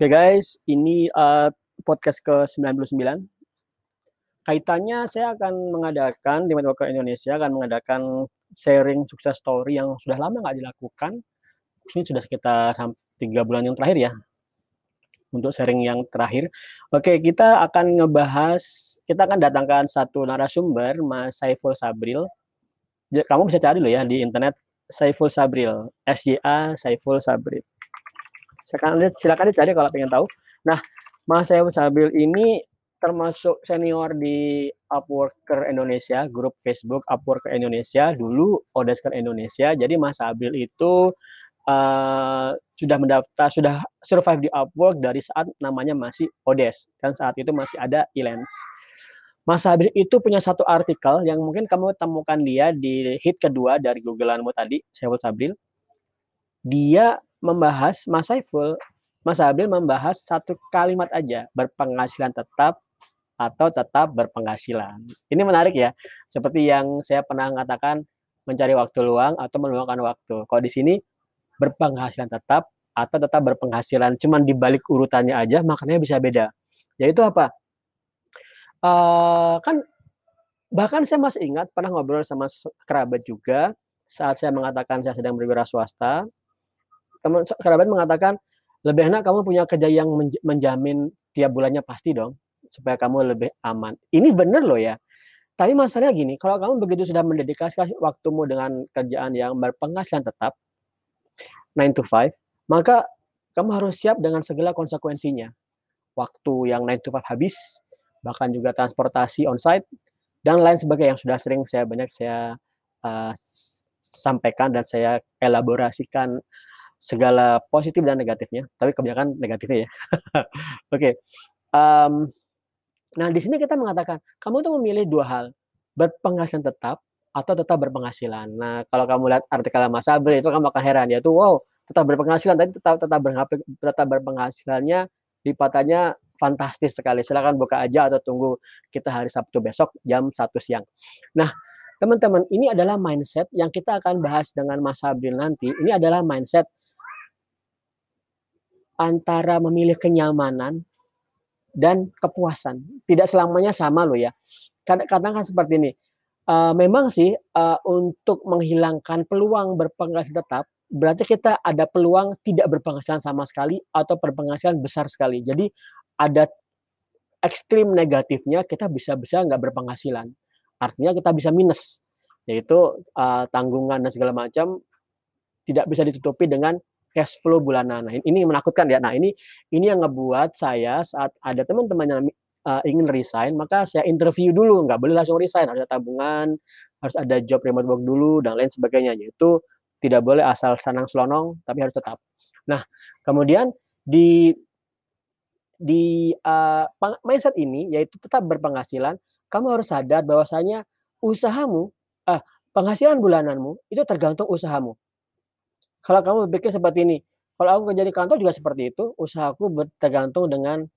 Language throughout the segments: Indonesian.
Oke guys, ini uh, podcast ke-99. Kaitannya saya akan mengadakan, di Networker Indonesia akan mengadakan sharing sukses story yang sudah lama nggak dilakukan. Ini sudah sekitar tiga bulan yang terakhir ya, untuk sharing yang terakhir. Oke, kita akan ngebahas, kita akan datangkan satu narasumber, Mas Saiful Sabril. Kamu bisa cari loh ya di internet, Saiful Sabril, SJA Saiful Sabril silakan silakan dicari kalau pengen tahu. Nah, Mas Saiful Sabil ini termasuk senior di Upworker Indonesia, grup Facebook Upworker Indonesia, dulu Odesker Indonesia. Jadi Mas Sabil itu uh, sudah mendaftar, sudah survive di Upwork dari saat namanya masih Odes, dan saat itu masih ada Elens. Mas Sabil itu punya satu artikel yang mungkin kamu temukan dia di hit kedua dari Googleanmu tadi, Saiful Sabil. Dia membahas Mas Saiful, Mas Abil membahas satu kalimat aja, berpenghasilan tetap atau tetap berpenghasilan. Ini menarik ya. Seperti yang saya pernah mengatakan mencari waktu luang atau meluangkan waktu. Kalau di sini berpenghasilan tetap atau tetap berpenghasilan, cuman dibalik urutannya aja maknanya bisa beda. Yaitu apa? Uh, kan bahkan saya masih ingat pernah ngobrol sama kerabat juga saat saya mengatakan saya sedang berwira swasta teman kerabat mengatakan lebih enak kamu punya kerja yang menjamin tiap bulannya pasti dong supaya kamu lebih aman. Ini benar loh ya. Tapi masalahnya gini, kalau kamu begitu sudah mendedikasikan waktumu dengan kerjaan yang berpenghasilan tetap 9 to 5, maka kamu harus siap dengan segala konsekuensinya. Waktu yang 9 to 5 habis, bahkan juga transportasi on-site, dan lain sebagainya yang sudah sering saya banyak saya uh, sampaikan dan saya elaborasikan segala positif dan negatifnya, tapi kebanyakan negatifnya ya. Oke. okay. Um, nah, di sini kita mengatakan kamu tuh memilih dua hal, berpenghasilan tetap atau tetap berpenghasilan. Nah, kalau kamu lihat artikel Mas Sabri itu kamu akan heran ya tuh wow, tetap berpenghasilan tapi tetap tetap tetap berpenghasilannya lipatannya fantastis sekali. Silakan buka aja atau tunggu kita hari Sabtu besok jam satu siang. Nah, teman-teman, ini adalah mindset yang kita akan bahas dengan Mas Sabril nanti. Ini adalah mindset antara memilih kenyamanan dan kepuasan. Tidak selamanya sama loh ya. Kadang-kadang kan seperti ini. Uh, memang sih uh, untuk menghilangkan peluang berpenghasilan tetap, berarti kita ada peluang tidak berpenghasilan sama sekali atau berpenghasilan besar sekali. Jadi ada ekstrim negatifnya kita bisa-bisa nggak berpenghasilan. Artinya kita bisa minus, yaitu uh, tanggungan dan segala macam tidak bisa ditutupi dengan cash flow bulanan. Nah, ini menakutkan ya. Nah, ini ini yang ngebuat saya saat ada teman-teman yang uh, ingin resign, maka saya interview dulu, nggak boleh langsung resign, harus ada tabungan, harus ada job remote work dulu dan lain sebagainya. Yaitu tidak boleh asal sanang selonong, tapi harus tetap. Nah, kemudian di di uh, mindset ini yaitu tetap berpenghasilan, kamu harus sadar bahwasanya usahamu, uh, penghasilan bulananmu itu tergantung usahamu. Kalau kamu berpikir seperti ini, kalau aku kerja di kantor juga seperti itu, usahaku tergantung dengan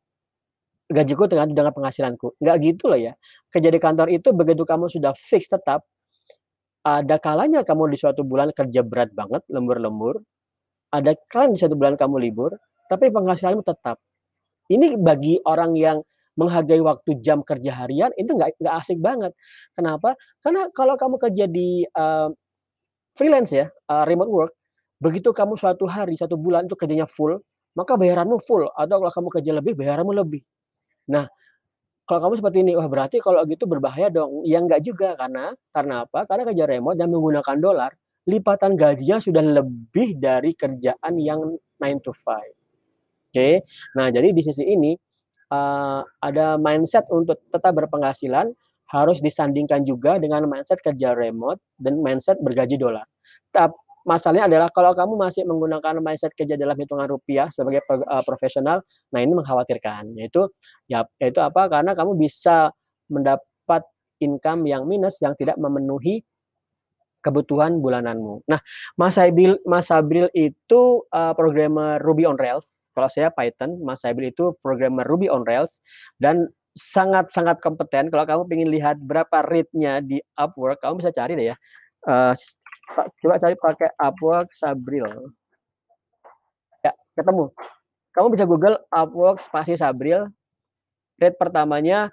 gajiku tergantung dengan penghasilanku. Enggak gitu loh ya. Kerja di kantor itu begitu kamu sudah fix tetap, ada kalanya kamu di suatu bulan kerja berat banget, lembur-lembur, ada kalanya di suatu bulan kamu libur, tapi penghasilanmu tetap. Ini bagi orang yang menghargai waktu jam kerja harian itu nggak nggak asik banget. Kenapa? Karena kalau kamu kerja di uh, freelance ya, uh, remote work, Begitu kamu suatu hari, satu bulan itu kerjanya full, maka bayaranmu full. Atau kalau kamu kerja lebih, bayaranmu lebih. Nah, kalau kamu seperti ini, wah berarti kalau gitu berbahaya dong. Ya enggak juga, karena karena apa? Karena kerja remote dan menggunakan dolar, lipatan gajinya sudah lebih dari kerjaan yang 9 to 5. Oke, nah jadi di sisi ini uh, ada mindset untuk tetap berpenghasilan harus disandingkan juga dengan mindset kerja remote dan mindset bergaji dolar. Tapi masalahnya adalah kalau kamu masih menggunakan mindset kerja dalam hitungan rupiah sebagai uh, profesional, nah ini mengkhawatirkan. Yaitu ya yaitu apa? Karena kamu bisa mendapat income yang minus yang tidak memenuhi kebutuhan bulananmu. Nah, Mas Sabil Mas Sabil itu uh, programmer Ruby on Rails. Kalau saya Python, Mas Sabil itu programmer Ruby on Rails dan sangat-sangat kompeten. Kalau kamu ingin lihat berapa rate-nya di Upwork, kamu bisa cari deh ya. Uh, coba cari pakai Upwork Sabril. Ya, ketemu. kamu bisa Google Upwork spasi Sabril. Rate pertamanya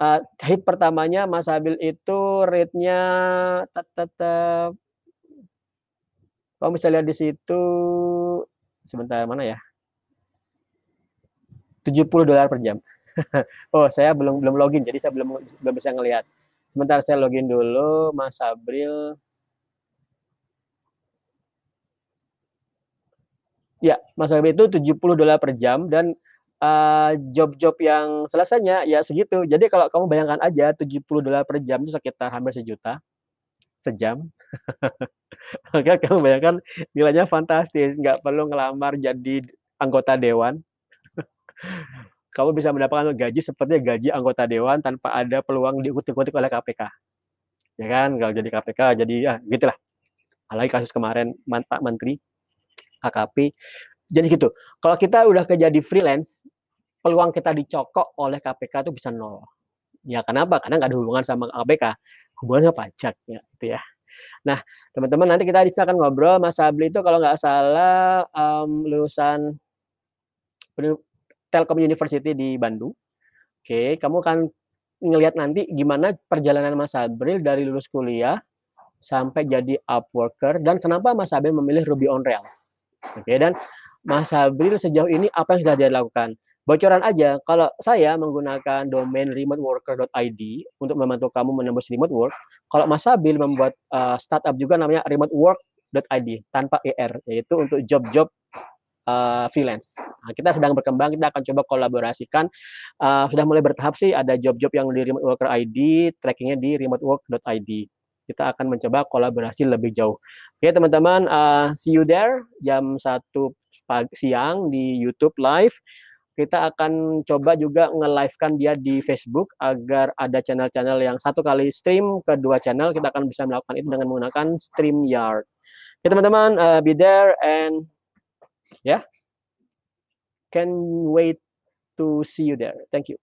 uh, hit pertamanya Mas Sabil itu rate-nya tetap kamu bisa lihat di situ sebentar mana ya? 70 dolar per jam. oh, saya belum belum login jadi saya belum belum bisa ngelihat. Sebentar saya login dulu Mas Sabril. Ya, Mas Sabril itu 70 dolar per jam dan job-job uh, yang selesainya ya segitu. Jadi kalau kamu bayangkan aja 70 dolar per jam itu sekitar hampir sejuta sejam. Maka kamu bayangkan nilainya fantastis, nggak perlu ngelamar jadi anggota dewan. kamu bisa mendapatkan gaji seperti gaji anggota dewan tanpa ada peluang diikuti-ikuti oleh KPK. Ya kan, kalau jadi KPK jadi ya gitulah. Apalagi kasus kemarin Pak Menteri AKP jadi gitu. Kalau kita udah jadi freelance, peluang kita dicokok oleh KPK itu bisa nol. Ya kenapa? Karena nggak ada hubungan sama KPK, hubungannya pajak ya, gitu ya. Nah, teman-teman nanti kita akan ngobrol. Mas Sabli itu kalau nggak salah um, lulusan Telkom University di Bandung. Oke, kamu akan ngelihat nanti gimana perjalanan Mas Sabril dari lulus kuliah sampai jadi Upworker dan kenapa Mas Sabril memilih Ruby on Rails. Oke, dan Mas Sabril sejauh ini apa yang sudah dia lakukan? Bocoran aja, kalau saya menggunakan domain remoteworker.id untuk membantu kamu menembus remote work, kalau Mas Sabil membuat uh, startup juga namanya remotework.id tanpa ER, yaitu untuk job-job uh, freelance. Nah, kita sedang berkembang, kita akan coba kolaborasikan. Uh, sudah mulai bertahap sih, ada job-job yang di Remote Worker ID, trackingnya di remotework.id kita akan mencoba kolaborasi lebih jauh. Oke teman-teman, uh, see you there jam 1 pagi siang di YouTube live. Kita akan coba juga nge-live-kan dia di Facebook agar ada channel-channel yang satu kali stream ke dua channel. Kita akan bisa melakukan itu dengan menggunakan StreamYard. Oke teman-teman, uh, be there and yeah, can wait to see you there. Thank you.